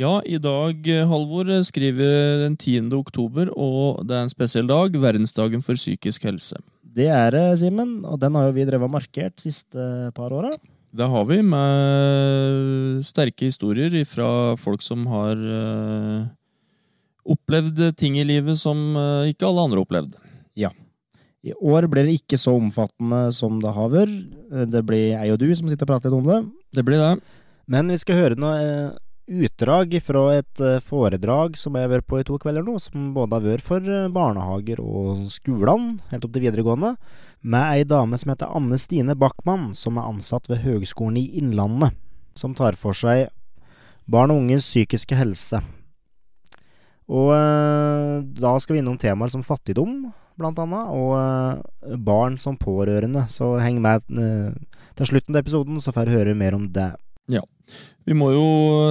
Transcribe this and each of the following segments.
Ja, i dag, eh, Halvor, skriver den 10. oktober, og det er en spesiell dag. Verdensdagen for psykisk helse. Det er det, Simen. Og den har jo vi drevet og markert de siste par åra. Det har vi, med sterke historier fra folk som har uh, opplevd ting i livet som ikke alle andre har opplevd. Ja. I år blir det ikke så omfattende som det har vært. Det blir jeg og du som sitter og prater litt om det. Det blir det. Men vi skal høre noe utdrag fra et foredrag som jeg har vært på i to kvelder nå, som både har vært for barnehager og skolene, helt opp til videregående med ei dame som heter Anne Stine Backman, som er ansatt ved Høgskolen i Innlandet, som tar for seg barn og unges psykiske helse. Og eh, da skal vi innom temaer som fattigdom, blant annet, og eh, barn som pårørende. Så heng med eh, til slutten av episoden, så får du høre mer om det. Vi må jo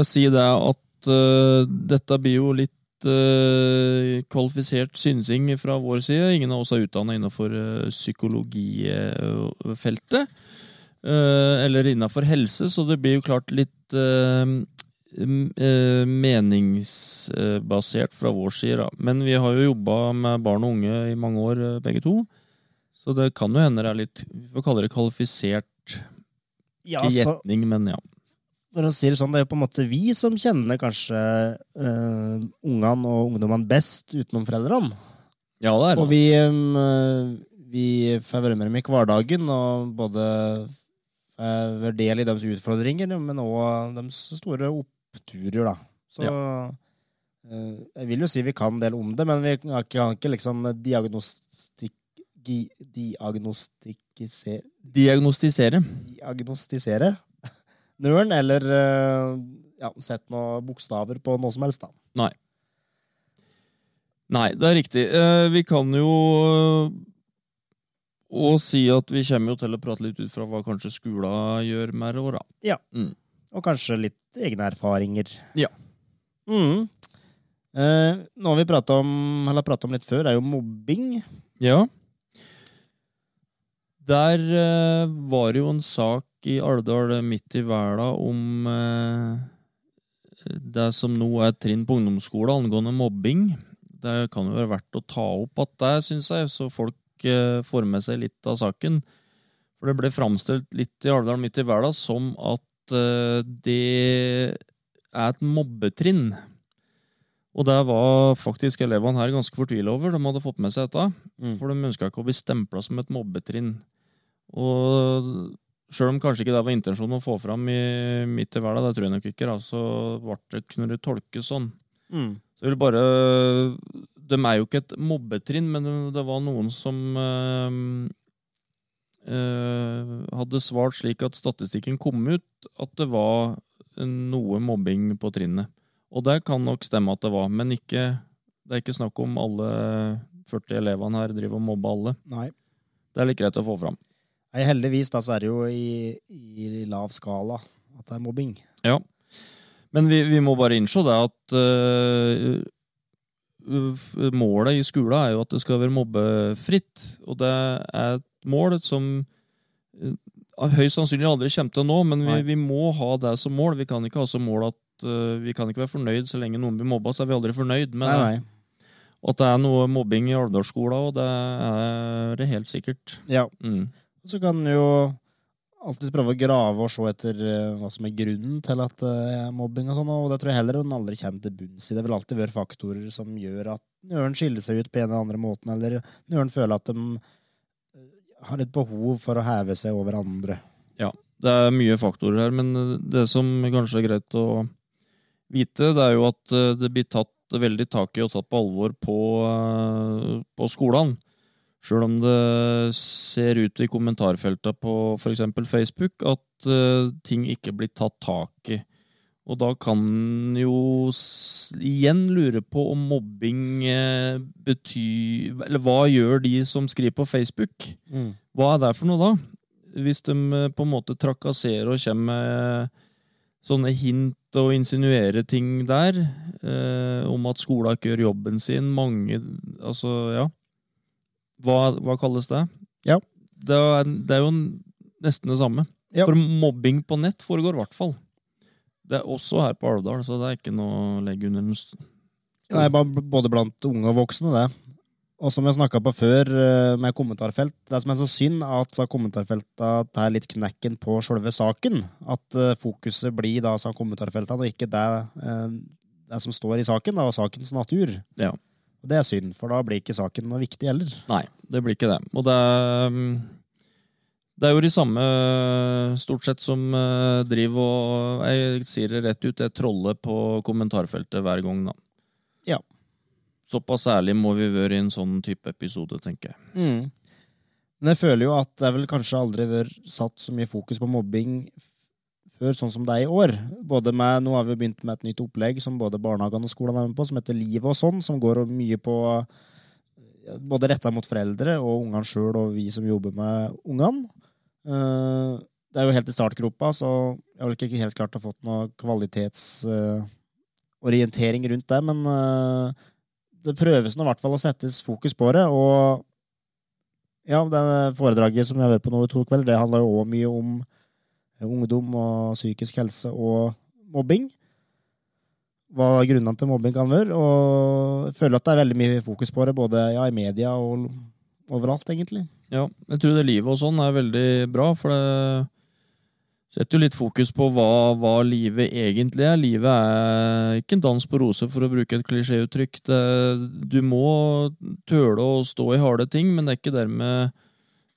si det at uh, dette blir jo litt uh, kvalifisert synsing fra vår side. Ingen av oss er utdanna innenfor uh, psykologifeltet. Eller innenfor helse, så det blir jo klart litt meningsbasert fra vår side. Da. Men vi har jo jobba med barn og unge i mange år, begge to. Så det kan jo hende det er litt Vi får kalle det kvalifisert. Ja, gjetning, men ja for å si det sånn, det er jo på en måte vi som kjenner kanskje uh, ungene og ungdommene best utenom foreldrene. Ja, det er det. Og vi, um, vi med dem i hverdagen og både får del i deres utfordringer, men òg deres store oppturer, da. Så ja. uh, jeg vil jo si vi kan en del om det, men vi kan ikke liksom diagnostikk Diagnostikisere Diagnostisere. Diagnostisere nøren, eller uh, ja, sett noen bokstaver på noe som helst. da. Nei. Nei, det er riktig. Uh, vi kan jo og eh, si at vi kommer jo til å prate litt ut fra hva kanskje skolen gjør med. Da. Ja. Mm. Og kanskje litt egne erfaringer. Ja. Mm. Eh, noe vi prata om, om, litt før, er jo mobbing. Ja. Der eh, var det jo en sak i Alvdal midt i verden, om uh, det som nå er trinn på ungdomsskolen angående mobbing. Det kan jo være verdt å ta opp at det, syns jeg, så folk uh, får med seg litt av saken. For det ble framstilt litt i Alvdal midt i verden som at det er et mobbetrinn. Og det var faktisk elevene her ganske fortvila over. De hadde fått med seg dette. Mm. For de ønska ikke å bli stempla som et mobbetrinn. Og sjøl om kanskje ikke det var intensjonen å få fram i midt i verden, det tror jeg nok ikke, da, så det, kunne det tolkes sånn. Mm. Så jeg vil bare De er jo ikke et mobbetrinn, men det var noen som øh, øh, hadde svart slik at statistikken kom ut at det var noe mobbing på trinnet. Og det kan nok stemme at det var, men ikke, det er ikke snakk om alle 40 elevene her driver og mobber alle. Nei. Det er litt greit å få fram. Nei, heldigvis da, så er det jo i, i, lav skala at det er mobbing. Ja. Men vi, vi må bare innse det at uh, målet i skolen er jo at det skal være mobbefritt. Og det er et mål som uh, høyst sannsynlig aldri kommer til å nå, men vi, vi, må ha det som mål. Vi kan ikke ha som mål at uh, vi kan ikke være fornøyd så lenge noen blir mobba, så er vi aldri fornøyd med nei, nei. At det er noe mobbing i Alvdalsskolen, og det er det helt sikkert. Ja. Mm. Så kan en jo alltids prøve å grave og se etter uh, hva som er grunnen til at det uh, er mobbing. Og sånn, og det tror jeg heller en aldri kommer til bunns i. Det vil alltid være faktorer som gjør at noen skiller seg ut på en eller andre måten, eller noen føler at de eh, har et behov for å heve seg over andre. Ja, det er mye faktorer her, men det som kanskje er greit å vite, det er jo at det blir tatt veldig tak i og tatt på alvor på, på skolene. Sjøl om det ser ut i kommentarfeltet på f.eks. Facebook at uh, ting ikke blir tatt tak i. Og da kan en jo igjen lure på om mobbing uh, betyr Eller hva gjør de som skriver på Facebook? Mm. Hva er det for noe, da? Hvis de uh, på en måte trakasserer og kommer med sånne hint og insinuerer ting der, om at skolen ikke gjør jobben sin. Mange Altså, ja. Hva, hva kalles det? Ja. Det er, det er, jo nesten det samme. Ja. For mobbing på nett foregår i hvert fall. Det er også her på Alvdal, så det er ikke noe å legge under er bare både blant unge og voksne, det. Og som jeg snakka på før, eh, med kommentarfelt Det som er så synd, er at så kommentarfelta tar litt knekken på sjølve saken. At eh, fokuset blir da sa kommentarfelta, og ikke det, eh, det som står i saken, da, og sakens natur. Ja. Og det er synd, for da blir ikke saken noe viktig heller. Nei, det blir ikke det. Og det er mm, Det er jo de samme, stort sett, som eh, driver og Jeg sier det rett ut, det troller på kommentarfeltet hver gang, da. Ja. Såpass ærlig må vi være i en sånn type episode, tenker jeg. Mm. Men jeg føler jo at det er vel kanskje aldri vært satt så mye fokus på mobbing før sånn som det er i år. Både med, Nå har vi begynt med et nytt opplegg som både barnehagene og skolene er med på, som heter Livet og sånn, som går mye på både retta mot foreldre og ungene sjøl og vi som jobber med ungene. Eh, det er jo helt i startgropa, så jeg har ikke helt klart å fått noe kvalitetsorientering rundt det, men eh, det prøves nå i hvert fall å settes fokus på det. og ja, det foredraget som jeg har vært på nå i to kvelder, det handler jo også mye om eh, ungdom og psykisk helse og mobbing. Hva grunnene til mobbing kan være. Og jeg føler at det er veldig mye fokus på det, både ja, i media og overalt, egentlig. Ja, jeg tror det livet og sånn er veldig bra, for det setter jo litt fokus på hva, hva livet egentlig er. Livet er ikke en dans på roser, for å bruke et klisjéuttrykk. Du må tøle å stå i harde ting, men det er ikke dermed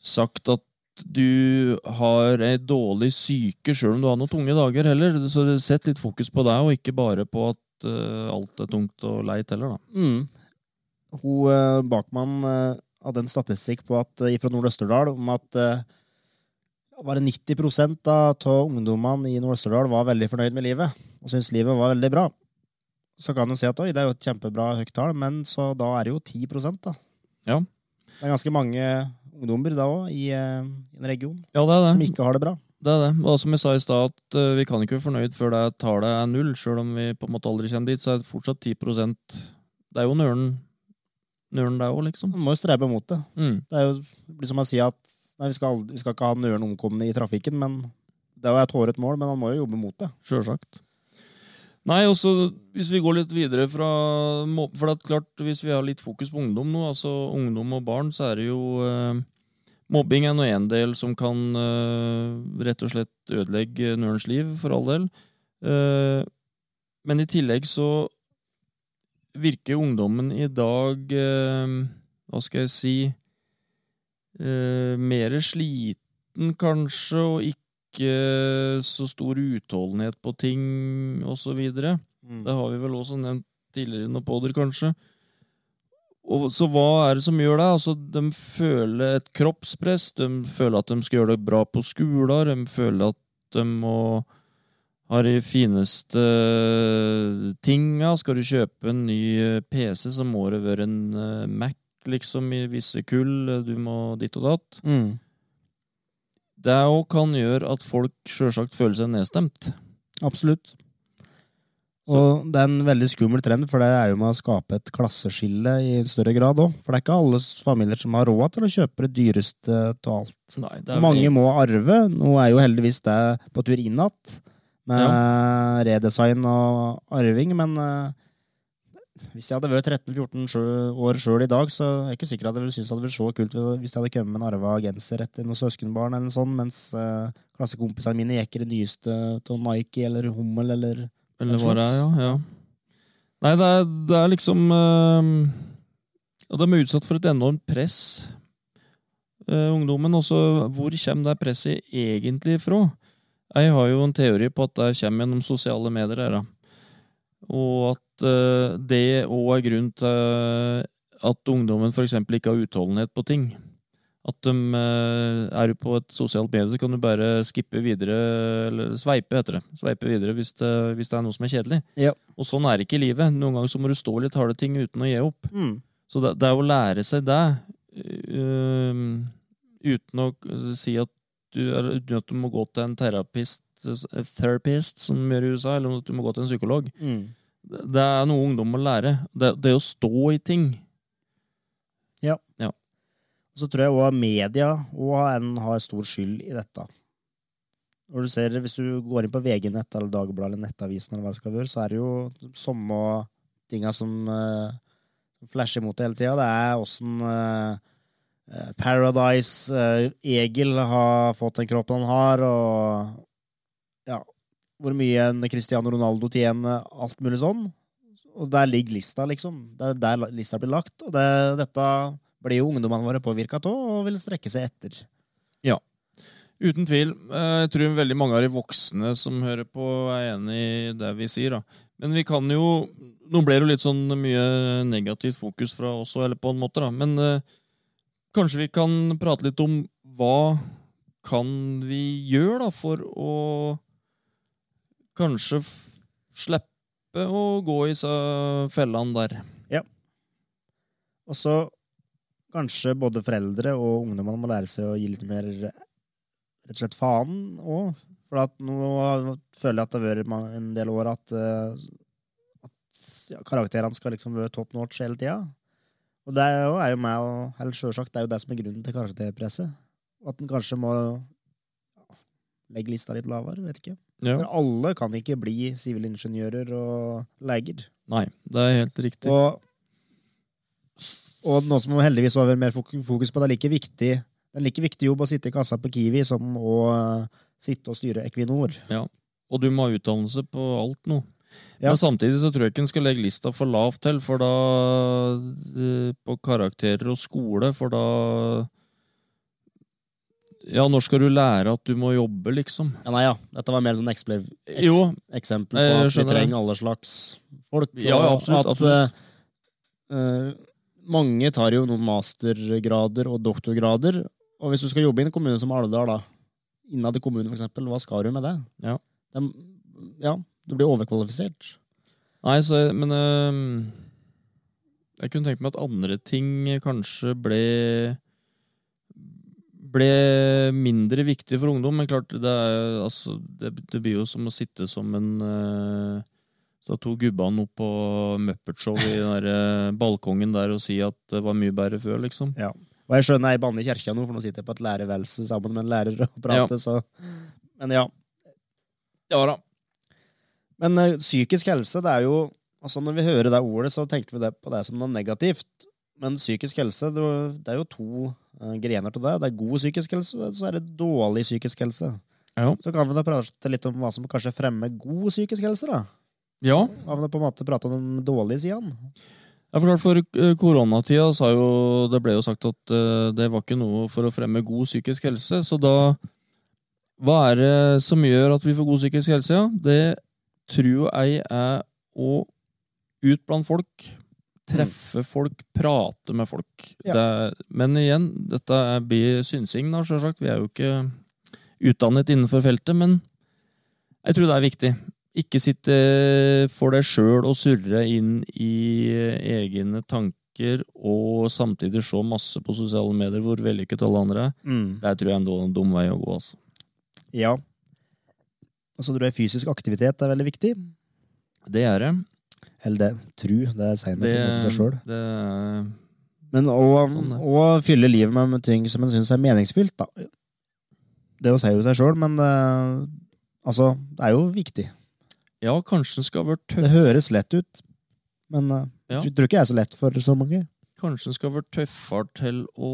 sagt at du har ei dårlig syke sjøl om du har noen tunge dager heller. Så sett litt fokus på deg, og ikke bare på at uh, alt er tungt og leit heller, da. Mm. Hun uh, Bakmann uh, hadde en statistikk på at, eh, fra Nord-Østerdal om at eh, var det 90 da, av ungdommene i Nord-Østerdal var veldig fornøyd med livet og syntes livet var veldig bra. Så kan du si at oi, det er jo et kjempebra høyt tall, men så da er det jo 10% da. Ja. Det er ganske mange ungdommer da òg i, eh, i en region Ja, det er det. som ikke har det bra. Det er det. Og som jeg sa i stad, at eh, vi kan ikke være fornøyd før det tallet er null. Sjøl om vi på en måte aldri kommer dit, så er det fortsatt 10 Det er jo nølen, nølen det òg, liksom. Man må jo strebe mot det. Mm. Det er jo det blir som å si at nei, vi, skal aldri, vi skal ikke ha nølen omkomne i trafikken, men det er jo et håret mål, men man må jo jobbe mot det. Sjølsagt. Nei, også hvis vi går litt videre fra For det er klart, hvis vi har litt fokus på ungdom nå, altså ungdom og barn, så er det jo eh, Mobbing er nå en del som kan eh, rett og slett ødelegge nørens liv, for all del. Eh, men i tillegg så virker ungdommen i dag eh, Hva skal jeg si eh, Mer sliten, kanskje, og ikke så stor utholdenhet på ting, videre. Mm. Det har vi vel også nevnt tidligere i noen podder, kanskje. Og, så hva er det som gjør det? Altså, de føler et kroppspress, de føler at de skal gjøre det bra på skolen, de føler at de må ha de fineste tinga. Skal du kjøpe en ny eh, PC, så må det være en eh, Mac, liksom, i visse kull. Du må ditt og datt. Mm. Det òg kan gjøre at folk sjølsagt føler seg nedstemt. Absolutt. Og det er en veldig skummel trend, for det er jo med å skape et klasseskille i større grad òg. For det er ikke alle familier som har råd til å kjøpe det dyreste av alt. Nei, det er Mange må arve. Nå er jo heldigvis det på tur inn igjen, med redesign og arving, men eh, hvis jeg hadde vært 13-14 år sjøl i dag, så er jeg ikke sikker at jeg ville synes det hadde vært så kult hvis jeg hadde kommet med en arva genser etter noen søskenbarn, eller sånn, mens uh, klassekompisene mine gikk i det nyeste av Nike eller Hummel eller Eller hva det er, ja. ja. Nei, det er, det er liksom uh, De er utsatt for et enormt press, uh, ungdommen. Også, hvor kommer det presset egentlig fra? Jeg har jo en teori på at det kommer gjennom sosiale medier. Her. Og at det òg er grunnen til at ungdommen f.eks. ikke har utholdenhet på ting. At de øh, er du på et sosialt medie, så kan du bare skippe videre, eller sveipe, heter det. Sveipe videre hvis det, hvis det er noe som er kjedelig. Ja. Og sånn er det ikke i livet. Noen ganger så må du stå litt harde ting uten å gi opp. mm. Så det, det er å lære seg det, uh, uten å si at du, er, uten at du må gå til en terapist, eh, therapist, som gjør i USA, eller at du må gå til en psykolog. Mm. Det, er noe ungdom må lære. Det, det å stå i ting. Så tror jeg òg media og en har stor skyld i dette. Når du ser, Hvis du går inn på VG-nett eller Dagbladet eller Nettavisen, eller hva det skal være, så er det jo samme tinga som uh, flasher imot det hele tida. Det er åssen uh, Paradise uh, Egil har fått den kroppen han har, og ja Hvor mye en Cristiano Ronaldo tjener, alt mulig sånn. Og der ligger lista, liksom. Det er der lista blir lagt. Og det, dette blir jo ungdommene våre påvirka av og vil strekke seg etter. Ja. Uten tvil. Jeg tror veldig mange av de voksne som hører på, er enig i det vi sier. da. Men vi kan jo Nå ble det jo litt sånn mye negativt fokus fra oss, eller på en måte, da. Men eh, kanskje vi kan prate litt om hva kan vi gjøre da, for å kanskje slippe å gå i fellene der. Ja. Og så kanskje både foreldre og ungdommene må lære seg å gi litt mer rett og slett faen òg. For nå føler jeg at det har vært en del år at, eh, at ja, karakterene skal liksom være top notch hele tida. Og det er jo, er jo meg og eller selvsagt, det er jo det som er grunnen til karakterpresset. At en kanskje må legge lista litt lavere. Vet ikke. Ja. For alle kan ikke bli sivilingeniører og leger. Nei, det er helt riktig. Og, og noe som heldigvis har mer fokus på, det er like viktig det er like viktig jobb å sitte i kassa på Kiwi som å uh, sitte og styre Equinor. Ja, og du må ha utdannelse på alt nå. Ja. Men samtidig så tror jeg ikke en skal legge lista for lavt til, for da uh, På karakterer og skole, for da ja, når skal du lære at du må jobbe, liksom? Ja, nei, ja. Dette var mer sånn eksempel, eks, eksempel på at vi trenger alle slags folk. Ja, absolutt. At, absolutt. Uh, mange tar jo noen mastergrader og doktorgrader, og hvis du skal jobbe i en kommune som Alvdal, da, innad i kommunen, eksempel, hva skal du med det? Ja. De, ja, du blir overkvalifisert. Nei, så, men uh, Jeg kunne tenkt meg at andre ting kanskje ble ble mindre viktig for ungdom, men klart, det, er, altså, det, det blir jo som å sitte som en uh, så to gubbene opp på Muppet Show i den der, øh, balkongen der og si at det var mye bedre før, liksom. Ja. Og jeg skjønner jeg banner i kirka nå, for nå sitter jeg på et lærerværelse sammen med en lærer og prater, ja. så Men ja. Ja da. Men uh, psykisk helse, det er jo Altså, når vi hører det ordet, så tenker vi det på det som noe negativt. Men psykisk helse, det, er jo to uh, grener til det. Det er god psykisk helse, så er det dårlig psykisk helse. Ja. Så kan vi da prate litt om hva som kanskje fremmer god psykisk helse, da. Ja. Kan vi på en måte prate om den dårlige sidene. Ja, for, for eh, koronatida sa jo Det ble jo sagt at uh, det var ikke noe for å fremme god psykisk helse. Så da Hva er det som gjør at vi får god psykisk helse? Ja? Det tror jeg er å ut blant folk. Treffe folk, prate med folk. Ja. Det, men igjen, dette blir synsing, da, sjølsagt. Vi er jo ikke utdannet innenfor feltet, men jeg tror det er viktig. Ikke sitte for deg sjøl og surre inn i egne tanker og samtidig se masse på sosiale medier hvor vellykket alle andre er. Mm. Det tror jeg er en dum vei å gå. altså. Ja. Og så tror jeg fysisk aktivitet er veldig viktig. Det er det. Eller det. Tru. Det sier noe om seg sjøl. Er... Men å, sånn, å, fylle livet med, med ting som en syns er meningsfylt, da. Det si jo seg sjøl, men det, altså, det er jo viktig. Ja, kanskje den skal være tøff. Det høres lett ut, men uh, ja. tror ikke det er så lett for så mange. Kanskje den skal være tøffere til å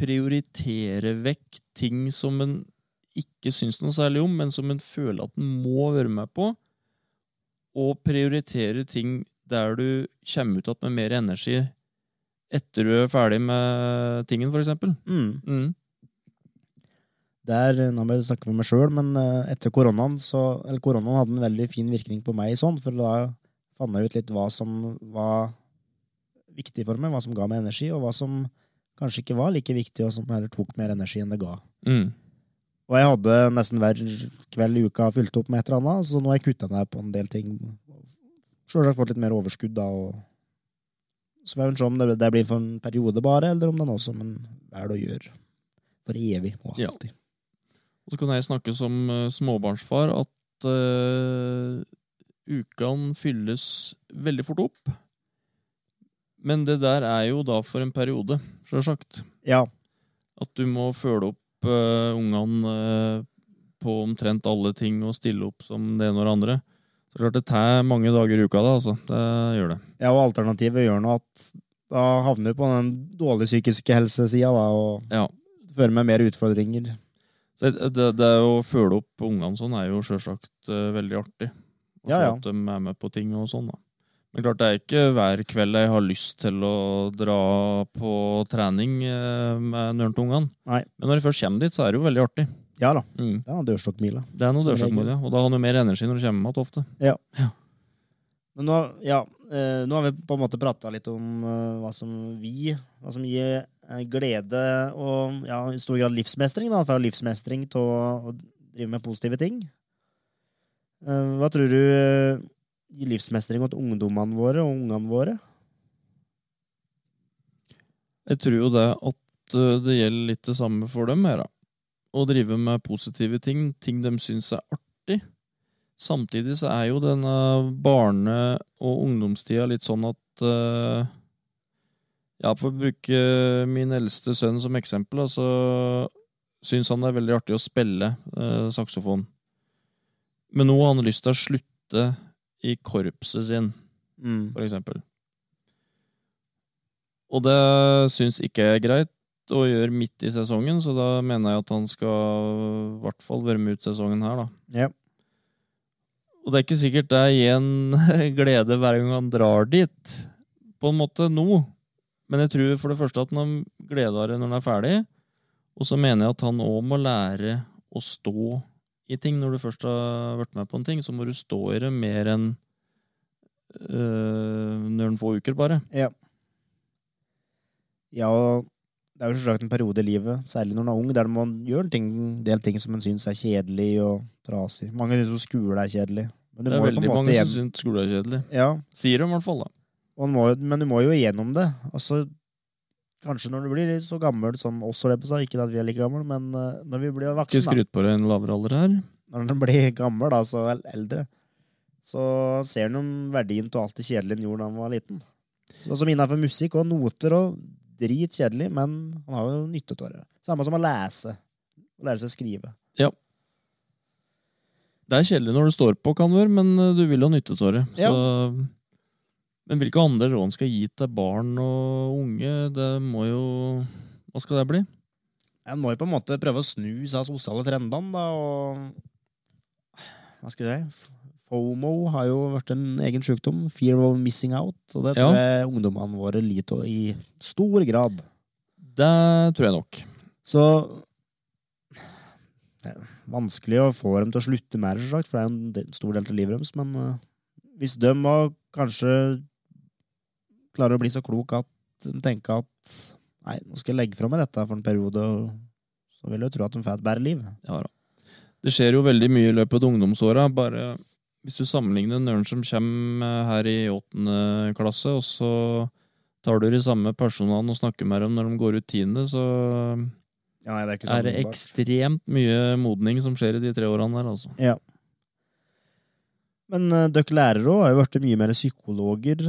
prioritere vekk ting som en ikke syns noe særlig om, men som en føler at en må være med på. Og prioritere ting der du kommer ut igjen med mer energi etter du er ferdig med tingen, for eksempel. Mm. Mm. Der, nå må jeg snakke for meg sjøl, men eh, etter koronaen så Eller koronaen hadde en veldig fin virkning på meg sånn, for da fant jeg ut litt hva som var viktig for meg, hva som ga meg energi, og hva som kanskje ikke var like viktig, og som heller tok mer energi enn det ga. Mm. Og jeg hadde nesten hver kveld i uka fylt opp med et eller annet, så nå har jeg kutta ned på en del ting. Sjølsagt fått litt mer overskudd da, og så får vi se om det, det, blir for en periode bare, eller om det er noe som en velger å gjøre for evig og alltid. Ja. Og så kan jeg snakke som uh, småbarnsfar at uh, ukene fylles veldig fort opp. Men det der er jo da for en periode, sjølsagt. Ja. At du må følge opp uh, ungene uh, på omtrent alle ting og stille opp som det ene og det andre. Så klart det tar mange dager i uka, da, altså. Det gjør det. Ja, og alternativet gjør nå at da havner du på den dårlige psykiske helsesida, da, og Ja. fører med mer utfordringer. Så det, det å følge opp ungene sånn er jo sjølsagt eh, veldig artig. Og Ja, ja. At de er med på ting og sånn, da. Men klart det er ikke hver kveld jeg har lyst til å dra på trening eh, med. Nei. Men når jeg først kommer dit, så er det jo veldig artig. Ja da, Mm. det er noen dørstokkmile. Det er noe Som ja. Og da har du mer energi når du kommer igjen ofte. Men nå, ja, eh, nå har vi på en måte prata litt om eh, hva som vi Hva som gir glede og ja, i stor grad livsmestring. da, For livsmestring til å, drive med positive ting. Hva tror du gir livsmestring til ungdommene våre og ungene våre? Jeg tror jo det at eh, det gjelder litt det samme for dem her, da. Å drive med positive ting, ting de syns er artig. Samtidig så er jo denne barne- og ungdomstida litt sånn at uh, Ja, for å bruke min eldste sønn som eksempel, så så syns han det er veldig artig å spille uh, saksofon. Men nå har han lyst til å slutte i korpset sin Mm. for eksempel. Og det syns ikke er greit å gjøre midt i sesongen, så da mener jeg at han skal i hvert fall være med ut sesongen her, da. Yep. Og det er ikke sikkert det gir en glede hver gang han drar dit, på en måte nå. Men jeg tror for det første at han gleder det når han er ferdig, og så mener jeg at han òg må lære å stå i ting. Når du først har vært med på en ting, så må du stå i det mer enn øh, noen få uker, bare. Ja. ja, og det er jo selvsagt en periode i livet, særlig når man er ung, der man gjør en ting, del ting som man syns er kjedelig og trasig. Mange syns jo skole er kjedelig. Men du Det er veldig mange hjem- som syns skole er kjedelig. Ja, Sier de i hvert fall, da. må, men du må jo igjennom det. Altså, kanskje når du blir så gammel som oss, ikke at vi er like gamle, men eh, når vi blir voksne, Ikke skryt på deg en lavere alder her. når du blir gammel, da, så eldre, så ser jo verdien av alt det kjedelige han gjorde da han var liten. Sånn som innenfor musikk og noter og drit kjedelig, men han har jo nytte av det. Samme som å lese. Å lære seg å skrive. Ja. Det er kjedelig når du står på, kan være, men øh, du vil ha nytte av det. Ja. Så, men hvilke andre råd skal skal gi til barn og unge, det må jo Hva skal det bli? En må jo på en måte prøve å snu seg sosiale trendene, da, og Hva skal jeg si? FOMO har jo vært en egen sykdom. Fear of missing out. Og det Ja. tror jeg ungdommene våre lider av i stor grad. Det tror jeg nok. Så det er vanskelig å få dem til å slutte med det, for det er en stor del av livet deres. Men eh, hvis de var kanskje klarer å bli så klok at de tenker at nei, nå skal jeg legge fra meg dette for en periode, og så vil jeg tro at de får et bedre liv. Ja. Det skjer jo veldig mye i løpet av ungdomsåra. Bare hvis du sammenligner nøren som kommer her i åttende klasse, og så tar du de samme personene og snakker med dem når de går ut tiende, så Ja, nei, det er er det ekstremt mye modning som skjer i de tre årene der, altså. Ja. Men uh, dere lærere også har jo blitt mye mer psykologer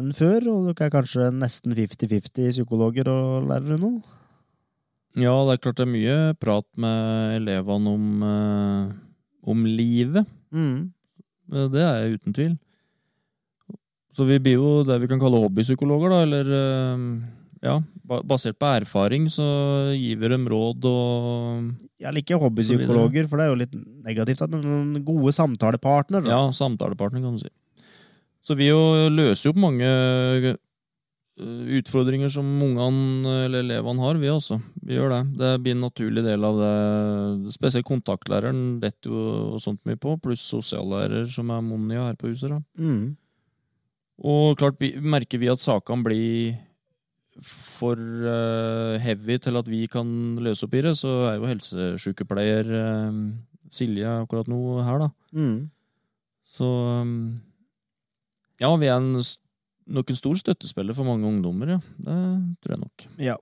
enn før, og dere er kanskje nesten 50-50 psykologer og lærere nå? Ja, det er klart det er mye prat med elevene om, eh, om livet. Mm. Eh, Det er jeg uten tvil. Så vi blir jo det vi kan kalle hobbypsykologer, da, eller eh, ja, basert på erfaring så gir vi dem råd og Jeg liker hobbypsykologer, for det er jo litt negativt, men gode samtalepartner. da. ja, samtalepartner, kan du si. Så vi jo løser jo på mange eh, utfordringer som ungene eller elevene har, vi også. Vi gjør det. Det blir en naturlig del av det. Spesielt kontaktlæreren detter jo sånt mye på, pluss sosiallærer som er Monia her på huset. da. Mm. Og klart vi, merker vi at sakene blir for eh, heavy til at vi kan løse opp i det, så er jo helsesykepleier eh, Silje akkurat nå her, da. Mm. Så um, ja, vi er en, nok en stor støttespiller for mange ungdommer, ja. Det tror jeg nok. Ja.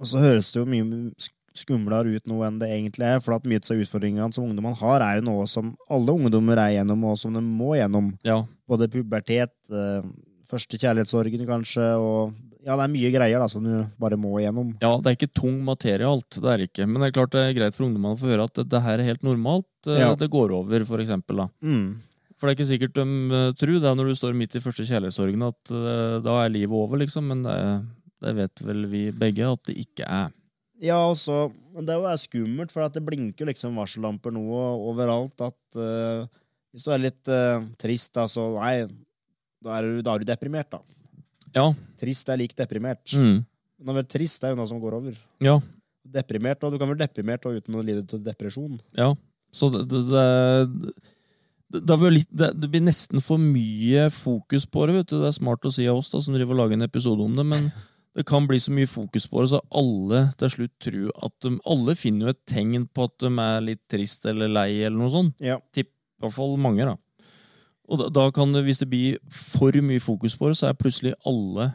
Og så høres det jo mye sk- skumlere ut nå enn det egentlig er, for at mye av utfordringene som ungdommene har, er jo noe som alle ungdommer er gjennom, og som de må gjennom. Ja, Både pubertet, eh, første kjærlighetssorgen kanskje, og Ja, det er mye greier da, som du bare må igjennom. Ja, det er ikke tung materie alt, det er ikke. Men det er klart det er greit for ungdommene å få høre at det, det her er helt normalt. eh, Ja. Det går over, for eksempel. Da. Mm. For det er ikke sikkert de uh, tror det er når du står midt i første kjærlighetssorgen at eh, da er livet over, liksom. Men det, det vet vel vi begge at det ikke er. Ja, altså, det er jo skummelt, for at det blinker liksom varsellamper nå overalt. At uh, hvis du er litt eh, trist, da, så nei, da er, du, da er du deprimert, da. Ja. Trist er lik deprimert. Mm. Men å være trist det er jo noe som går over. Ja. Deprimert, og Du kan være deprimert og uten å lide til depresjon. Ja, så det, det, det, det, litt, det, det blir nesten for mye fokus på det. vet du. Det er smart å si av oss da, som driver og lager en episode om det, men det kan bli så mye fokus på det, så alle til slutt tror at de Alle finner jo et tegn på at de er litt trist eller lei, eller noe sånt. Ja. I hvert fall mange, da. Og da, da kan det, hvis det blir for mye fokus på det, så er plutselig alle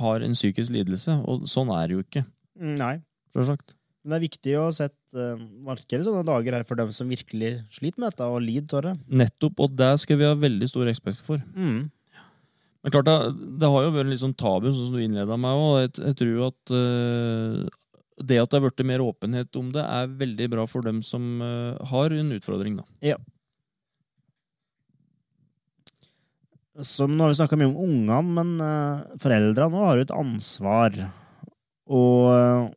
har en psykisk lidelse. Og sånn er det jo ikke, Nei. selvsagt. Men det er viktig å sette, eh, markere sånne dager her for dem som virkelig sliter med dette og lider av. Nettopp, og det skal vi ha veldig stor respekt for. Mm. Men klart, det, det har jo vært litt sånn tabu, sånn som du innleda med òg. Jeg, jeg tror at uh, det at det har blitt mer åpenhet om det, er veldig bra for dem som uh, har en utfordring. da. Ja. Som nå har vi snakka mye om ungene, men uh, foreldra nå har jo et ansvar. Og eh,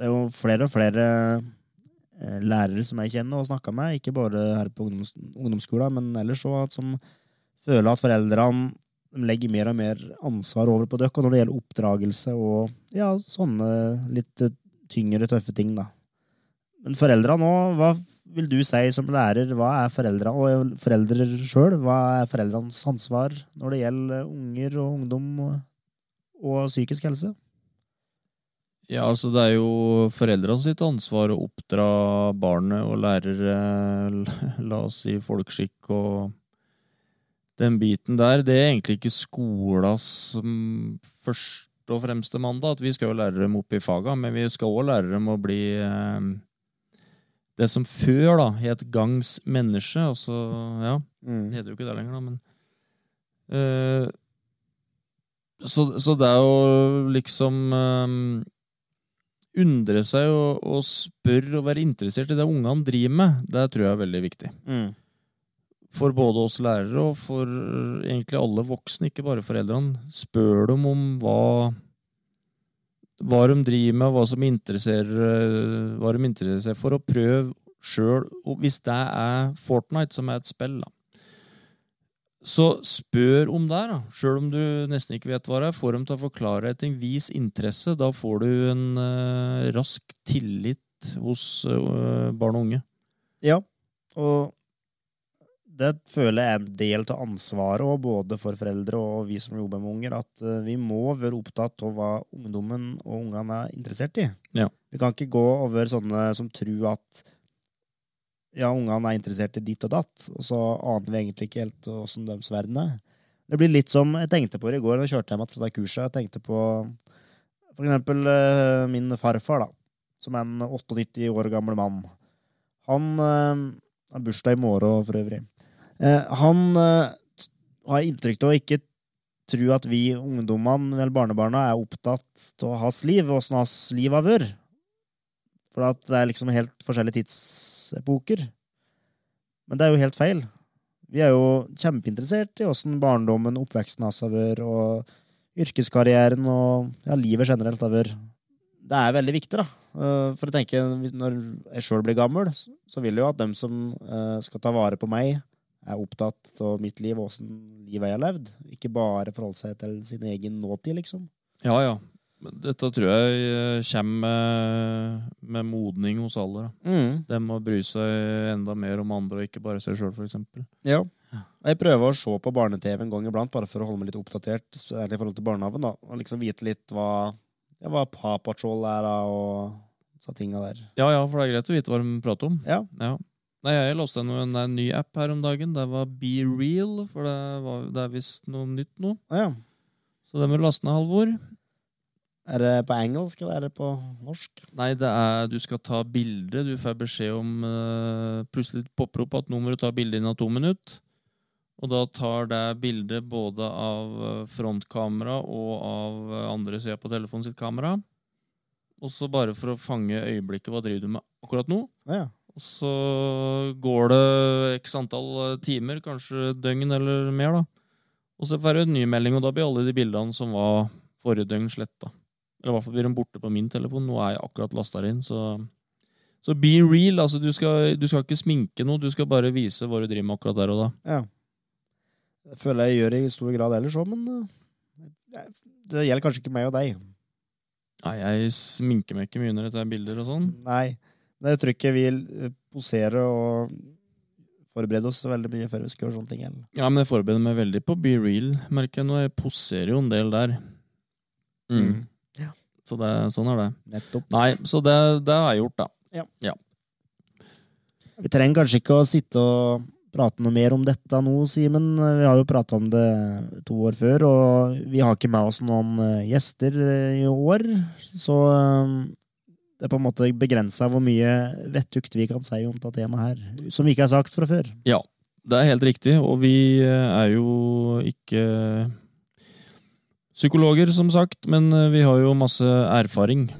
det er jo flere og flere eh, lærere som jeg kjenner og snakker med, ikke bare her på ungdoms ungdomsskolen, men ellers òg, som føler at foreldrene legger mer og mer ansvar over på dere når det gjelder oppdragelse og ja, sånne litt tyngre, tøffe ting, da. Men foreldra nå, hva vil du si som lærer? Hva er foreldra og foreldre sjøl? Hva er foreldrenes ansvar når det gjelder unger og ungdom og, og psykisk helse? Ja, altså Det er jo foreldrene sitt ansvar å oppdra barnet og lære, eh, la oss si, folkeskikk og den biten der. Det er egentlig ikke skolas mm, først og fremste mandat. At vi skal jo lære dem opp i faga, men vi skal òg lære dem å bli eh, det som før da het gangs menneske. Altså, ja, det heter jo ikke det lenger, da, men uh, så, så det er jo liksom eh, Undre seg og, og spørre og være interessert i det ungene driver med, det tror jeg er veldig viktig. Mm. For både oss lærere og for egentlig alle voksne, ikke bare foreldrene. Spør dem om hva hva de driver med, hva som interesserer, hva de interesserer seg for, og prøv sjøl. Hvis det er Fortnite, som er et spill, da, så spør om det. Sjøl om du nesten ikke vet hva det er. Får dem til å forklare ting. Vis interesse. Da får du en uh, rask tillit hos uh, barn og unge. Ja, og det føler jeg er en del av ansvaret òg, både for foreldre og vi som jobber med unger, at uh, vi må være opptatt av hva ungdommen og ungene er interessert i. Ja. Vi kan ikke gå og være sånne som tror at ja, ungene er interessert i ditt og datt, og så aner vi egentlig ikke helt åssen deres verden er. Det blir litt som jeg tenkte på det i går da jeg kjørte hjem fra det kurset. Jeg tenkte på for eksempel uh, min farfar, da, som er en 98 år gammel mann. Han uh, har bursdag i morgen, for øvrig. Eh, han eh, har inntrykk av å ikke tro at vi ungdommene eller barnebarna er opptatt av hans liv, åssen hans liv har vært. For at det er liksom helt forskjellige tidsepoker. Men det er jo helt feil. Vi er jo kjempeinteressert i åssen barndommen, oppveksten hans har vært, og yrkeskarrieren og ja, livet generelt har vært. Det er veldig viktig, da. Eh, For jeg tenker, når jeg sjøl blir gammel, så vil jeg jo at dem som eh, skal ta vare på meg, er opptatt av mitt liv og åssen livet jeg har levd. Ikke bare forholde seg til sin egen nåtid, liksom. Ja, ja. Men Dette tror jeg eh, kommer med, modning hos alle. da. Mm. Det må bry seg enda mer om andre og ikke bare seg sjøl, f.eks. Ja. Jeg prøver å se på barne-TV en gang iblant, bare for å holde meg litt oppdatert særlig i forhold til barnehagen. da, Og liksom vite litt hva, ja, hva Paw Patrol er, da, og så tinga der. Ja, ja, for det er greit å vite hva de prater om. Ja. Ja. Nei, Jeg låste en, en ny app her om dagen. Det var Be Real. For det, var, det er visst noe nytt nå. ja. Så det må du laste ned, Halvor. Er det på engelsk, eller er det på norsk? Nei, det er du skal ta bilde. Du får beskjed om uh, Plutselig popper opp at nå må du ta bilde innen to minutter. Og da tar det bildet både av eh, frontkamera og av eh, andre sida på telefonen sitt kamera. Og så bare for å fange øyeblikket. Hva driver du med akkurat nå? Ja. Og så går det x antall timer, kanskje døgn eller mer, da. Og så får du en ny melding, og da blir alle de bildene som var forrige døgn, sletta. Eller i hvert fall blir de borte på min telefon. Nå er jeg akkurat lasta inn, så Så be real. Altså, du skal, du skal ikke sminke noe, du skal bare vise hva du driver med akkurat der og da. ja. Det føler jeg gjør i stor grad ellers òg, men eh, det gjelder kanskje ikke meg og deg. Nei, jeg sminker meg ikke mye når jeg tar bilder og sånn. Nei. Men jeg tror ikke vi eh, poserer og forbereder oss veldig mye før vi skal gjøre sånne ting. Eller? Ja, men jeg forbereder meg veldig på be real, merker jeg nå. Jeg poserer jo en del der. Mm. Ja. Så det, sånn er det. Nettopp. Nei, så det, det har jeg gjort, da. Vi trenger kanskje ikke å sitte og prate noe mer om dette nå, Simen. Vi har jo prata om det to år før, og vi har ikke med oss noen eh, gjester eh, i år. Så eh, det er på en måte begrensa hvor mye vettugt vi kan si om dette temaet her, som vi ikke har sagt fra før. Ja, det er helt riktig, og vi er jo ikke psykologer, som sagt, men eh, vi har jo masse erfaring.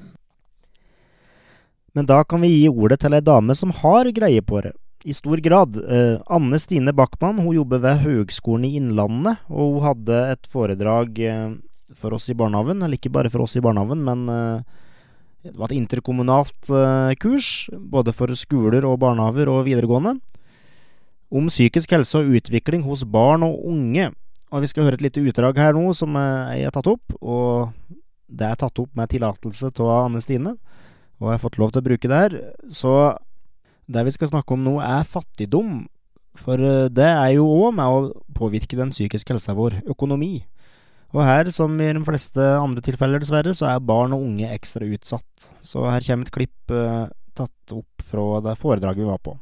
Men da kan vi gi ordet til ei dame som har greie på det. I stor grad. Eh, Anne Stine Backman hun jobber ved Høgskolen i Innlandet, og hun hadde et foredrag eh, for oss i barnehagen. Eller ikke bare for oss i barnehagen, men eh, det var et interkommunalt eh, kurs, både for skoler og barnehager og videregående, om psykisk helse og utvikling hos barn og unge. Og Vi skal høre et lite utdrag her nå som eh, jeg har tatt opp. Og det er tatt opp med tillatelse av Anne Stine, og jeg har fått lov til å bruke det her. Så det vi skal snakke om nå, er fattigdom. For eh, det er jo òg med å påvirke den psykiske helsa vår. Økonomi. Og her, som i de fleste andre tilfeller, dessverre, så er barn og unge ekstra utsatt. Så her kommer et klipp eh, tatt opp fra det foredraget vi var på.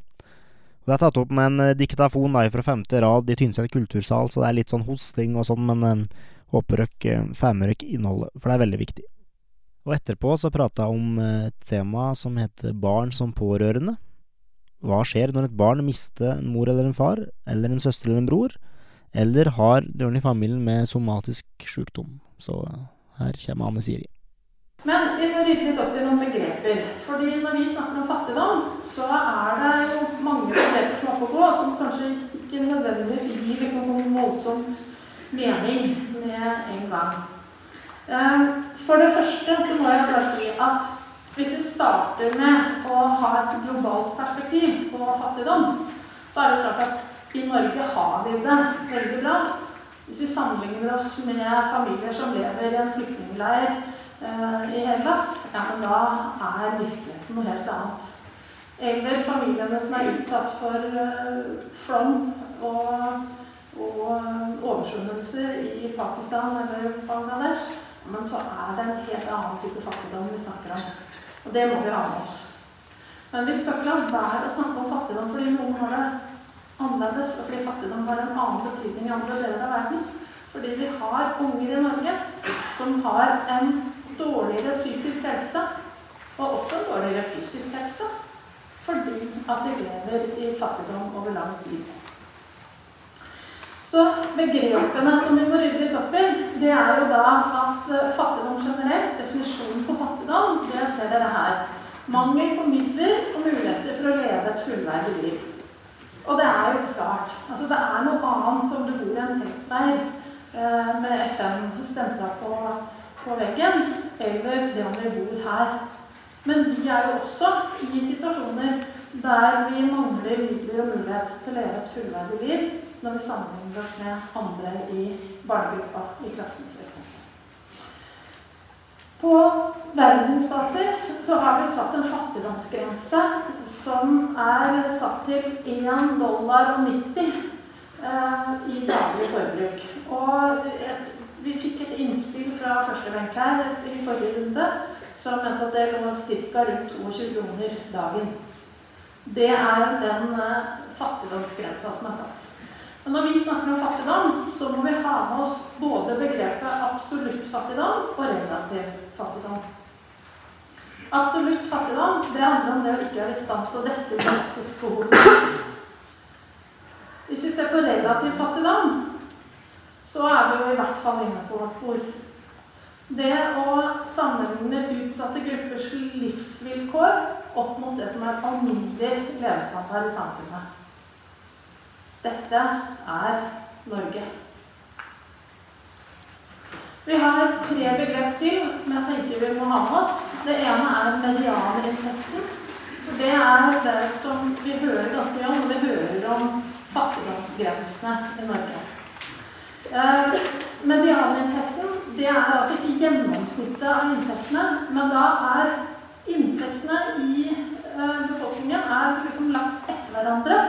Det er tatt opp med en eh, diktafon da, fra femte rad i Tynset kultursal, så det er litt sånn hosting og sånn, men eh, håper dere eh, får med dere innholdet, for det er veldig viktig. Og etterpå så prata jeg om eh, et tema som heter barn som pårørende. Hva skjer når et barn mister en mor eller en far, eller en søster eller en bror, eller har døren i familien med somatisk sykdom? Så eh, her kommer Anne Siri. Men vi må rydde litt opp i noen begreper. Fordi når vi snakker om fattigdom, så er det jo mange begreper som er oppe gå, som kanskje ikke nødvendigvis gir liksom sånn voldsomt mening med en gang. Eh, For det første så må jeg bare si at hvis vi starter med å ha et globalt perspektiv på fattigdom, så er det klart at i Norge har vi det veldig bra. Hvis vi sammenligner oss med familier som lever i en flyktningleir i Hellas, ja, men da er virkeligheten noe helt annet. Eller familiene som er utsatt for eh, flom og, og oversvømmelse i Pakistan eller Bangladesh. Men så er det en helt annen type fattigdom vi snakker om. Og det må vi ha med oss. Men vi skal ikke la være å snakke om fattigdom fordi noen har det annerledes, og fordi fattigdom har en annen betydning i andre deler av verden. Fordi vi har unger i Norge som har en dårligere psykisk helse, og også dårligere fysisk helse, fordi at de lever i fattigdom over lang tid. Så begrepene som vi må rydde litt opp i, det er jo da at eh, fattigdom generelt, definisjonen på fattigdom, det ser dere her. Mangel på midler og muligheter for å leve et fullverdig liv. Og det er jo klart. Altså det er noe annet om du bor i en teltleir eh, med FN stempla på, på veggen, eller det om vi bor her. Men vi er jo også i situasjoner der vi mangler midler og mulighet til å leve et fullverdig liv når vi sammenligner oss med andre i barnegruppa i klassen. På verdensbasis så har vi satt en fattigdomsgrense som er satt til 1 dollar og 90 eh, i daglig forbruk. Og et, vi fikk et innspill fra første benk her i forrige runde som mente at det lå ca. rundt 22 kroner dagen. Det er den eh, fattigdomsgrensa som er satt. Men når vi snakker om fattigdom, så må vi ha med oss både begrepet absolutt fattigdom og relativ fattigdom. Absolutt fattigdom det handler om det å ikke være i stand til å dekke basisbehovene. Hvis vi ser på relativ fattigdom, så er vi jo i hvert fall inne på vårt bord. Det å sammenligne utsatte gruppers livsvilkår opp mot det som er alminnelig levestandard i samfunnet. Dette er Norge. Vi har tre begrep til som jeg tenker vi må ha med oss. Det ene er medianinntekten. Det er det som vi hører ganske mye om når vi hører om fattigdomsgrensene i Norge. Eh, medianinntekten det er altså ikke gjennomsnittet av inntektene, men da er inntektene i eh, befolkningen er liksom lagt etter hverandre,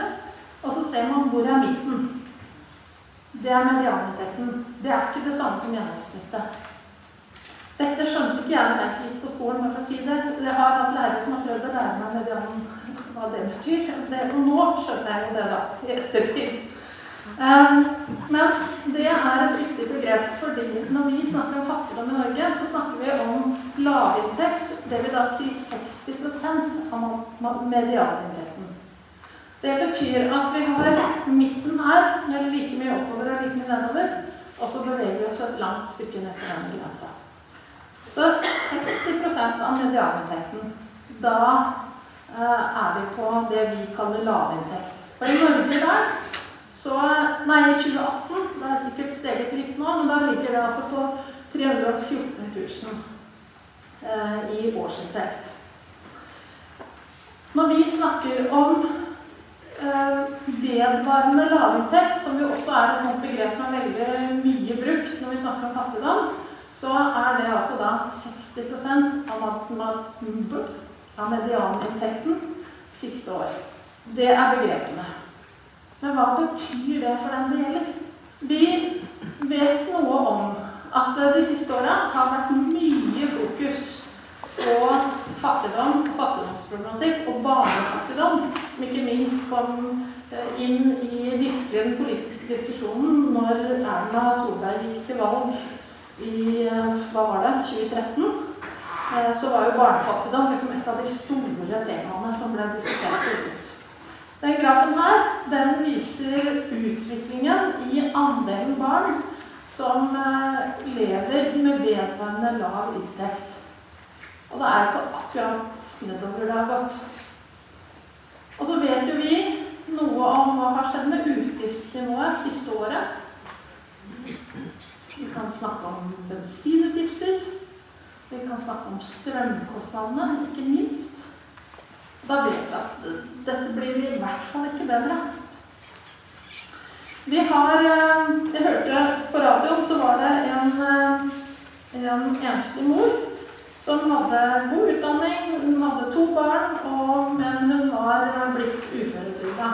og så ser man hvor er midten. Det er medianinntekten. Det er ikke det samme som gjennomsnittet. Dette skjønte ikke jeg da jeg gikk på skolen. for å si det. Jeg har hatt lærere som har prøvd å lære meg medianen, hva det betyr. Det, og nå skjønner jeg jo det, da, i ettertid. Um, men det er et viktig begrep, fordi når vi snakker om fattigdom i Norge, så snakker vi om lavinntekt, det vil da si 60% av medianinntekten. Det betyr at vi har midten her, med like mye oppover og like mye nedover, og så beveger vi oss et langt stykke ned til den grensa. Så 60% av medianinntekten, da uh, er vi på det vi kaller lavinntekt. For i Norge der så Nei, i 2018. Det er sikkert steget litt nå, men da ligger det altså på 314 000 eh, i årsinntekt. Når vi snakker om eh, vedvarende lavinntekt, som jo også er et begrep som er veldig mye brukt når vi snakker om fattigdom, så er det altså da 60% av, medianinntekten siste år. Det er begrepene. Men hva betyr det for den det gjelder? Vi vet noe om at de siste åra har vært mye fokus på fattigdom fattigdomsproblematikk og barnefattigdom, som ikke minst kom eh, inn i virkelig den politiske diskusjonen når Erna Solberg gikk til valg i eh, hva var det, 2013. Eh, så var jo barnefattigdom liksom et av de store temaene som ble diskutert. Den grafen her den viser utviklingen i andelen barn som eh, lever med vedvarende lav inntekt. Og det er ikke akkurat nedover det har gått. Og så vet jo vi noe om hva har skjedd med utgiftsnivået siste året. Vi kan snakke om bensinutgifter. Vi kan snakke om strømkostnadene, ikke minst. Da vet vi at dette blir i hvert fall ikke bedre. Vi har eh, Jeg hørte på radioen, så var det en, eh, en enslig mor som hadde god utdanning. Hun hadde to barn, og, men hun var blitt uføretrygda.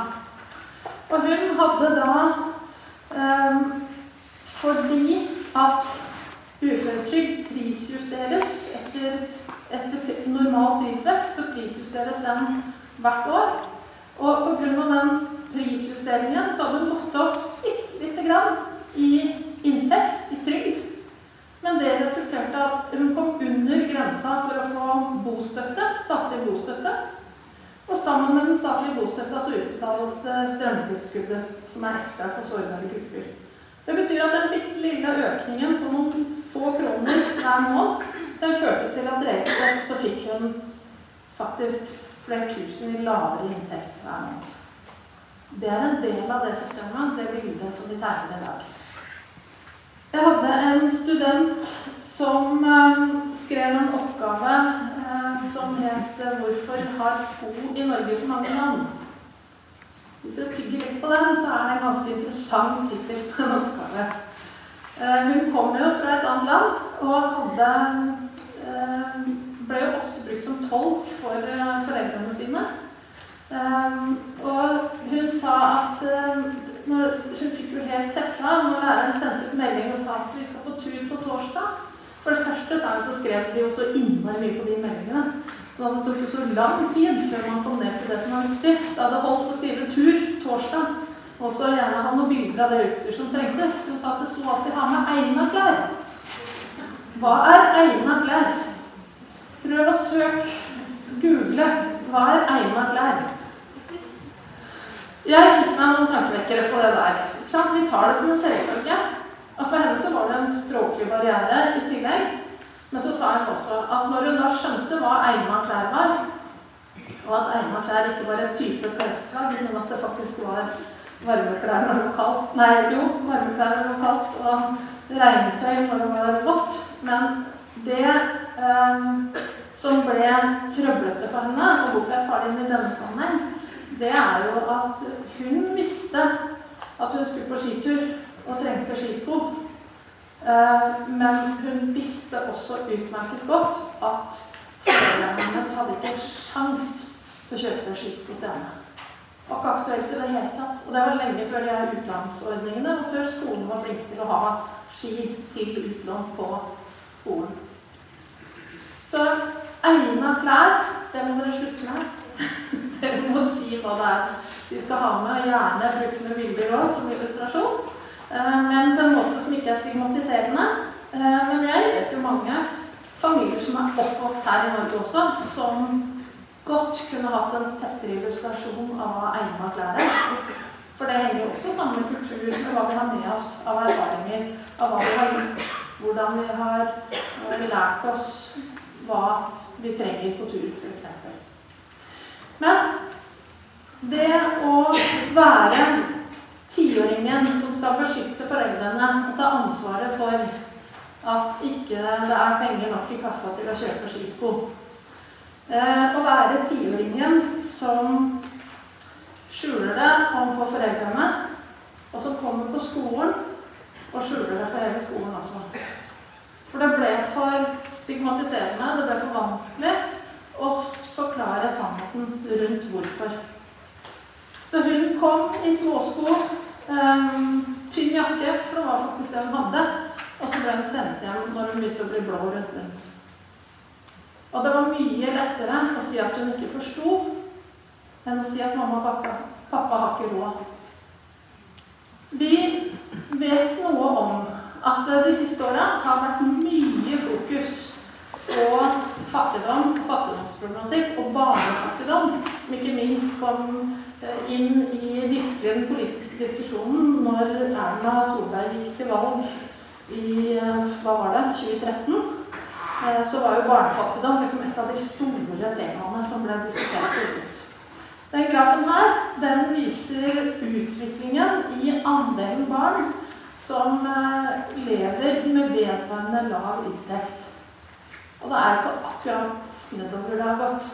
Og hun hadde da eh, Fordi at uføretrygd prisjusteres etter etter normal prisvekst så prisjusteres den hvert år. Og pga. den prisjusteringen så hadde hun gått opp litt, lite grann i inntekt, i trygd. Men det resulterte at hun kom under grensa for å få bostøtte, statlig bostøtte. Og sammen med den statlige bostøtta så utbetales det strømtilskuddet, som er ekstra for sårbare grupper. Det betyr at den bitte lille økningen på noen få kroner hver måned den førte til at reelt sett så fikk hun faktisk flere tusen i lavere inntekt hver måned. Det er en del av det systemet, det bildet som de tegner i dag. Jeg hadde en student som uh, skrev en oppgave uh, som het uh, 'Hvorfor har sko i Norge så mange navn?' Hvis dere tygger litt på den, så er det en ganske interessant tittel på en oppgave. hun kom jo fra et annet land og hadde Eh, ble jo ofte brukt som tolk for eh, foreldrene sine. Eh, og hun sa at når, Hun fikk jo helt tetta når læreren sendte ut melding og sa at vi skal på tur på torsdag. For det første sa hun, så skrev de jo så innmari mye på de meldingene. Så det tok jo så lang tid før man kom ned til det som var viktig. Det hadde holdt å skrive tur torsdag. Og så gjerne ha noen bilder av det utstyr som trengtes. Hun sa at det sto alltid 'ha med egna klær'. Hva er egna klær? Prøv å søke. Google. Hva er egna klær? Jeg fikk meg noen tankevekkere på det der. Vi tar det som en selvfølge. Og for henne så var det en språklig barriere i tillegg. Men så sa hun også at når hun da skjønte hva egna klær var, og at egna klær ikke var en type klesplagg, men at det faktisk var varmeklær når det var kaldt Nei, jo, varmeklær når det var kaldt, og regntøy når det var vått. Men det eh, som ble trøblete for henne, og hvorfor jeg tar det inn i denne sammenheng, det er jo at hun visste at hun skulle på skitur og trengte skisko. Eh, men hun visste også utmerket godt at foreldrene hennes hadde ikke sjans til å kjøpe skisko til henne. Det var ikke aktuelt i det hele tatt. Og det var lenge før de her utlånsordningene, og før skolen var flink til å ha ski til utlån på skolen. Så egna klær, det må dere slutte med. Dere må si hva det er de skal ha med. Gjerne bruke noen bilder òg som illustrasjon. Eh, men på en måte som ikke er stigmatiserende. Eh, men jeg vet jo mange familier som er oppvokst her i Norge også, som godt kunne hatt en tettere illustrasjon av hva egna klær. For det henger jo også sammen med kultur, med hva vi har med oss av erfaringer, av hva vi har gjort, hvordan vi har eh, lært oss hva vi trenger på tur, f.eks. Men det å være tiåringen som skal beskytte foreldrene og ta ansvaret for at ikke det er penger nok i kassa til å kjøpe skisko. Eh, å være tiåringen som skjuler det overfor foreldrene, og som kommer på skolen og skjuler det for hele skolen også. For det ble for stigmatiserende, det ble for vanskelig å forklare sannheten rundt hvorfor. Så hun kom i småsko, um, tynn jakke, for det var faktisk det hun hadde. Og så ble hun sendt hjem når hun begynte å bli blå rundt munnen. Og det var mye lettere å si at hun ikke forsto, enn å si at mamma og pappa, pappa har ikke råd. Vi vet noe om at det de siste åra har vært mye fokus på fattigdom, fattigdomsproblematikk og barnefattigdom, som ikke minst kom Eh, inn i virkelig den politiske diskusjonen når Erna Solberg gikk til valg i eh, hva var det, 2013. Eh, så var jo barnefattigdom liksom et av de store temaene som ble diskutert ut. Den grafen her den viser utviklingen i andelen barn som lever med vedvarende lav inntekt. Og det er ikke akkurat nedover det har gått.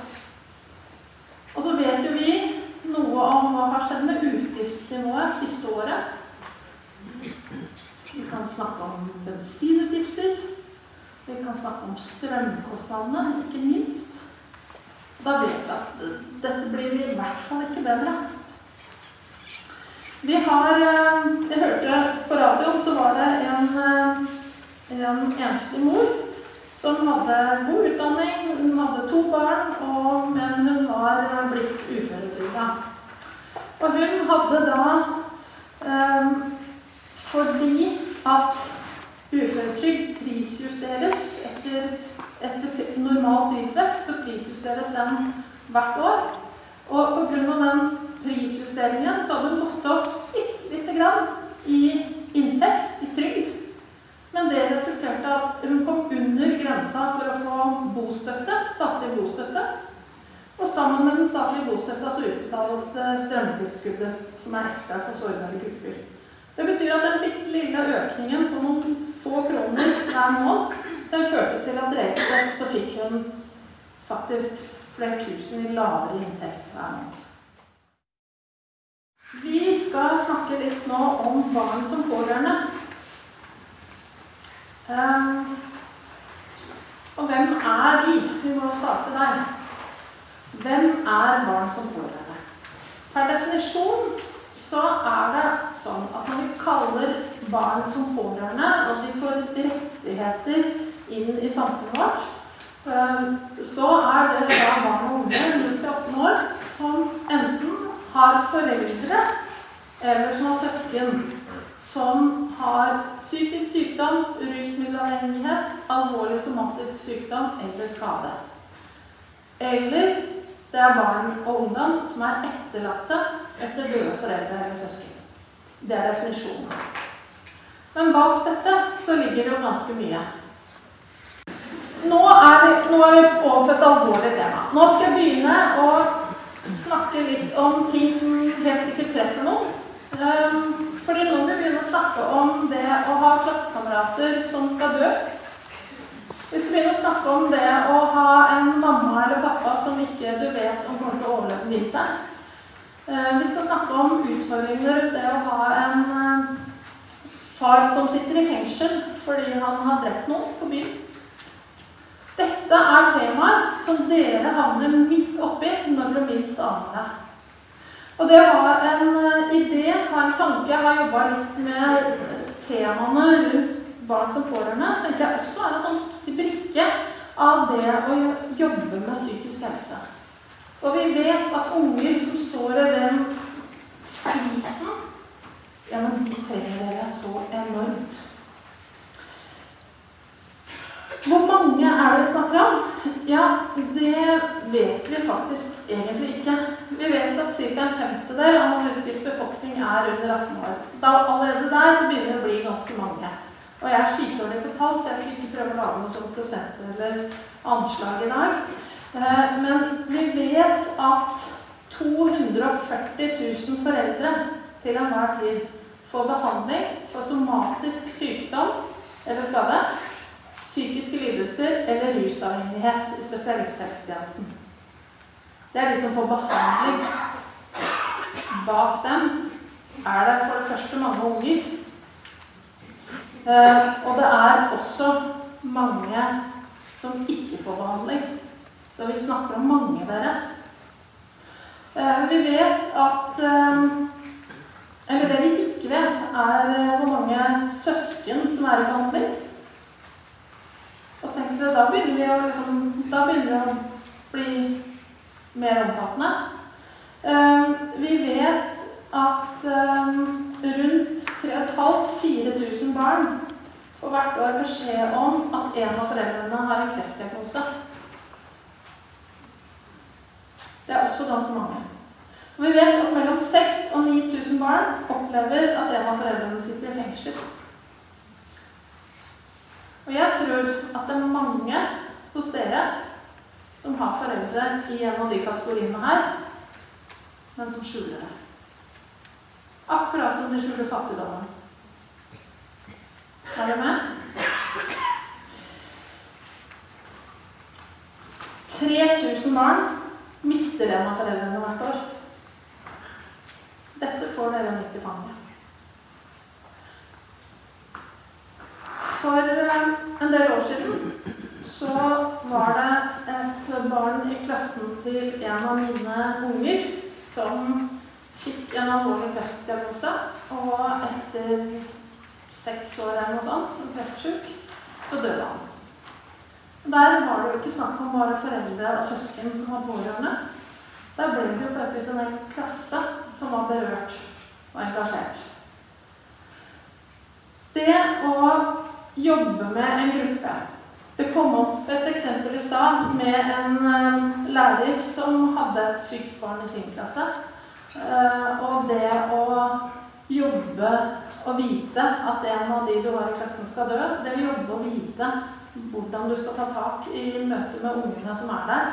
Og så vet jo vi noe om hva har skjedd med utgiftsnivået siste året. Vi kan snakke om bensinutgifter. Vi kan snakke om strømkostnadene, ikke minst. Da vet vi at dette blir i hvert fall ikke bedre. Vi har eh, Jeg hørte på radioen, så var det en, eh, en enslig mor som hadde god utdanning. Hun hadde to barn, og, men hun var blitt uføretrygda. Og hun hadde da eh, Fordi at uføretrygd prisjusteres etter, etter normal prisvekst, så prisjusteres den hvert år. Og pga. den prisjusteringen så hadde hun gått opp lite grann i inntekt, i trygd. Men det resulterte at hun kom under grensa for å få bostøtte, statlig bostøtte. Og sammen med den statlige bostøtta så utbetales det strømtilskuddet, som er ekstra for sårbare grupper. Det betyr at den lille økningen på noen få kroner hver måned, den førte til at reelt sett så fikk hun faktisk flere tusen i lavere inntekt hver måned. Vi skal snakke litt nå om barn som pårørende. Um, og hvem er vi? Vi må starte der. Hvem er barn som pårørende? Per definisjon så er det sånn at når vi kaller barn som pårørende, og de får rettigheter inn i samfunnet vårt, ehm, så er det da barn og unge under 18 år som enten har foreldre eller som har søsken som har psykisk sykdom, rusmiddelavhengighet, alvorlig somatisk sykdom eller skade. Eller det er barn og ungdom som er etterlatte etter døde foreldre eller søsken. Det er definisjonen. Men bak dette så ligger det jo ganske mye. Nå er, vi, er over på et alvorlig tema. Nå skal jeg begynne å snakke litt om ting som helt sikkert treffer noen. Um, fordi nå vil vi begynne å snakke om det å ha klassekamerater som skal dø. Vi skal begynne å snakke om det å ha en mamma eller pappa som ikke du vet om kommer til å overleve vinteren. Uh, vi skal snakke om utfordringer det å ha en uh, far som sitter i fengsel fordi han har drept noen på byen. Dette er temaer som dere havner midt oppi når dere minst aner det. Og det å ha en eh, idé, ha en tanke Jeg har jobba litt med temaene rundt barn som pårørende. tenker jeg også er en sånn viktig brikke av det å jobbe med psykisk helse. Og vi vet at unger som står i den skvisen, ja, men de trenger dere så enormt. Hvor mange er det vi snakker om? Ja, det vet vi faktisk egentlig ikke. Vi vet at ca. en femtedel av Norges befolkning er under 18 år. Så da, allerede der så begynner det å bli ganske mange. Og jeg er skitdårlig på tall, så jeg skal ikke prøve å lage noe sånt prosent eller anslag i dag. Eh, men vi vet at 240 000 foreldre til enhver tid får behandling for somatisk sykdom eller skade psykiske lidelser eller rusavhengighet i spesialisthelsetjenesten. Det er de som får behandling. Bak dem er det for det første mange unger. Eh, og det er også mange som ikke får behandling. Så vi snakker om mange, dere. Eh, vi vet at eh, Eller det vi ikke vet, er hvor mange søsken som er i behandling. Og jeg da begynner vi å, liksom, da begynner det å bli mer omfattende. Uh, vi vet at uh, rundt 3500-4000 barn får hvert år beskjed om at en av foreldrene har en kreftdiagnose. Det er også ganske mange. Og vi vet at mellom 6000 og 9000 barn opplever at en av foreldrene sitter i fengsel. Og jeg tror at det er mange hos dere som har foreldre i en av de kategoriene her, men som skjuler det. Akkurat som de skjuler fattigdommen. Er dere med? 3000 barn mister en av foreldrene hvert år. Dette får dere midt i fanget. For eh, en del år siden så var det et barn i klassen til en av mine unger som fikk en alvorlig kreftdiagnose. Og etter seks år eller noe sånt som kreftsjuk, så døde han. Der var det jo ikke snakk om bare foreldre og søsken som var pårørende. Der ble det jo på et vis en hel klasse som var berørt og engasjert. Det å jobbe med en gruppe. Det kom opp et eksempel i stad med en uh, lærer som hadde et sykt barn i sin klasse. Uh, og det å jobbe og vite at en av de du har i klassen, skal dø, det å jobbe og vite hvordan du skal ta tak i møtet med ungene som er der,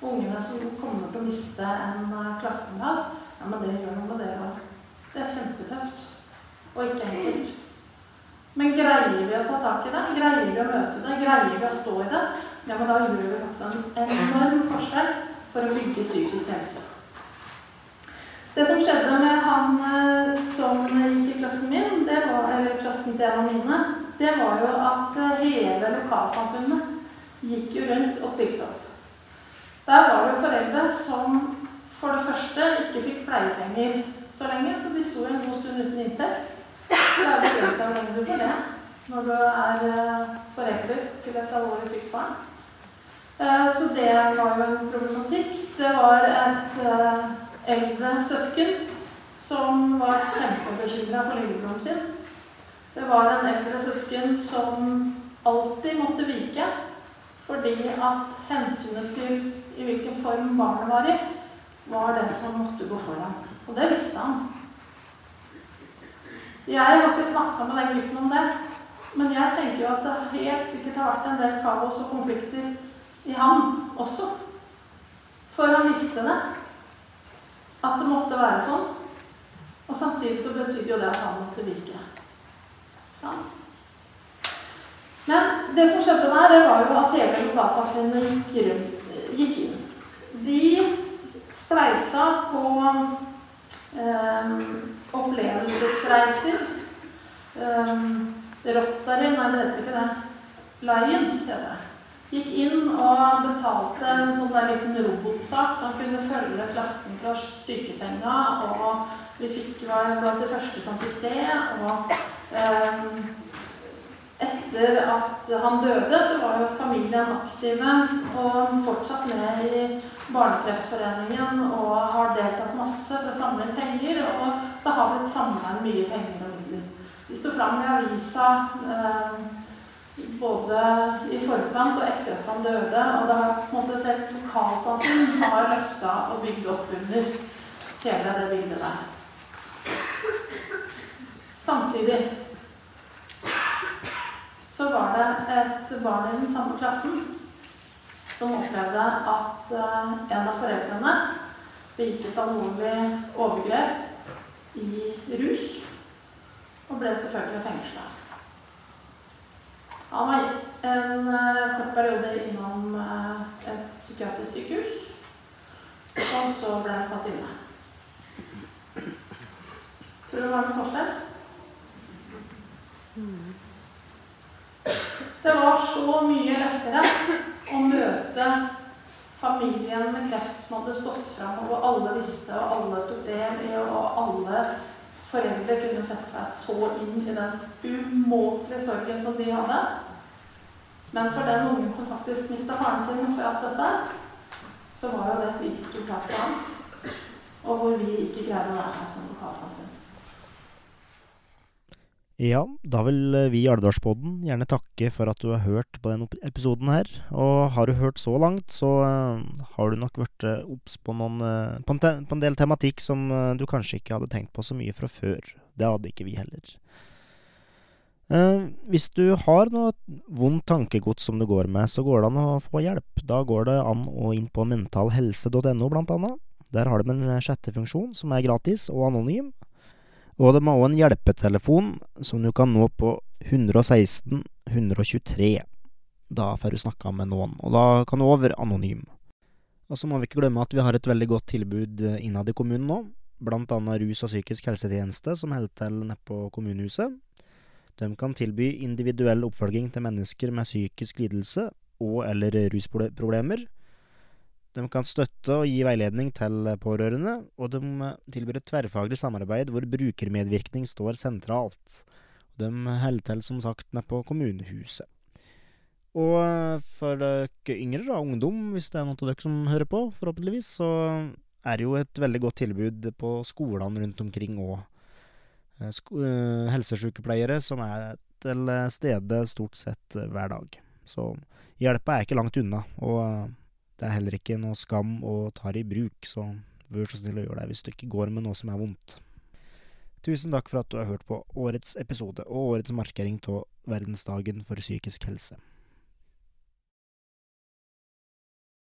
ungene som kommer til å miste en uh, klassekamerat, ja, men det gjør noe med det òg. Det er kjempetøft og ikke enkelt. Men greier vi å ta tak i det? Greier vi å møte det? Greier vi å stå i det? Ja, men da gjør vi faktisk en enorm forskjell for å bygge psykisk helse. Det som skjedde med han eh, som gikk i klassen min, det var, eller klassen til en av mine, det var jo at eh, hele lokalsamfunnet gikk jo rundt og stilte opp. Der var det jo foreldre som for det første ikke fikk pleiepenger så lenge, for de sto en god stund uten inntekt. Det er begrensa du det når du er forelder til et alvorlig sykt barn. Så det var jo en problematikk. Det var et eldre søsken som var kjempebekymra for lillebroren sin. Det var en eldre søsken som alltid måtte vike fordi at hensynet til i hvilken form barnet var i, var det som måtte gå foran. Og det visste han. Jeg har ikke snakka med den gutten om det, men jeg tenker jo at det helt sikkert har vært en del kaos og konflikter i ham også. For han visste det. At det måtte være sånn. Og samtidig så betydde jo det at han måtte vike. Sånn. Men det som skjedde der, det var jo at hele lokalsamfunnet gikk, rundt, gikk inn. De spleisa på eh, opplevelsesreiser. Eh, Rotary, nei det heter ikke det. Lions heter det. Gikk inn og betalte en sånn der liten robotsak som kunne følge klassen fra sykesenga. Og vi fikk, var blant de første som fikk det. Og eh, etter at han døde, så var jo familien aktive og fortsatt med i Barnekreftforeningen og har deltatt masse for å samle inn penger. Og det har blitt samla mye penger og midler. De sto fram i avisa eh, både i forkant og etter at han døde. Og det har på en måte et lokalsamfunn som har løfta og bygd opp under hele det bildet der. Samtidig så var det et barn i den samme klassen som opplevde at uh, en av foreldrene begikk et alvorlig overgrep i rus, og ble selvfølgelig fengsla. Han var en uh, kort periode innom uh, et psykiatrisk sykehus, og så ble han satt inne. Tror du det var noe forskjell? Det var så mye lettere å møte familien med kreft som hadde stått fram, og hvor alle visste, og alle tok del i, og alle foreldre kunne sette seg så inn i den umåtelige sorgen som de hadde. Men for den ungen som faktisk mista faren sin for alt dette, så var jo det et like stort tap for ham. Og hvor vi ikke greide å være med som lokalsamfunn. Ja, da vil eh, vi i Alvdalspodden gjerne takke for at du har hørt på denne episoden her. Og har du hørt så langt, så uh, har du nok vært uh, obs på, på, på, en del tematikk som du kanskje ikke hadde tenkt på så mye fra før. Det hadde ikke vi heller. hvis du har noe vondt tankegods som du går med, så går det an å få hjelp. Da går det an å inn på mentalhelse.no, blant annet. Der har de en sjettefunksjon som er gratis og anonym. Og de har òg en hjelpetelefon som du kan nå på 116 123. Da får du snakka med noen, og da kan du òg være anonym. Og så må vi ikke glemme at vi har et veldig godt tilbud eh, innad i kommunen nå. Blant annet rus- og psykisk helsetjeneste, som holder til nede på kommunehuset. De kan tilby individuell oppfølging til mennesker med psykisk lidelse og eller rusproblemer. De kan støtte og gi veiledning til pårørende, og de tilbyr et tverrfaglig samarbeid hvor brukermedvirkning står sentralt. De holder til, som sagt, nede på kommunehuset. Og for dere yngre, da, ungdom, hvis det er noen av dere som hører på, forhåpentligvis, så er det jo et veldig godt tilbud på skolene rundt omkring òg. Eh, eh, helsesykepleiere som er til stede stort sett hver dag. Så hjelpa er ikke langt unna. og det er heller ikke noe skam å ta det i bruk, så vær så snill å gjøre det hvis du ikke går med noe som er vondt. Tusen takk for at du har hørt på årets episode og årets markering av verdensdagen for psykisk helse.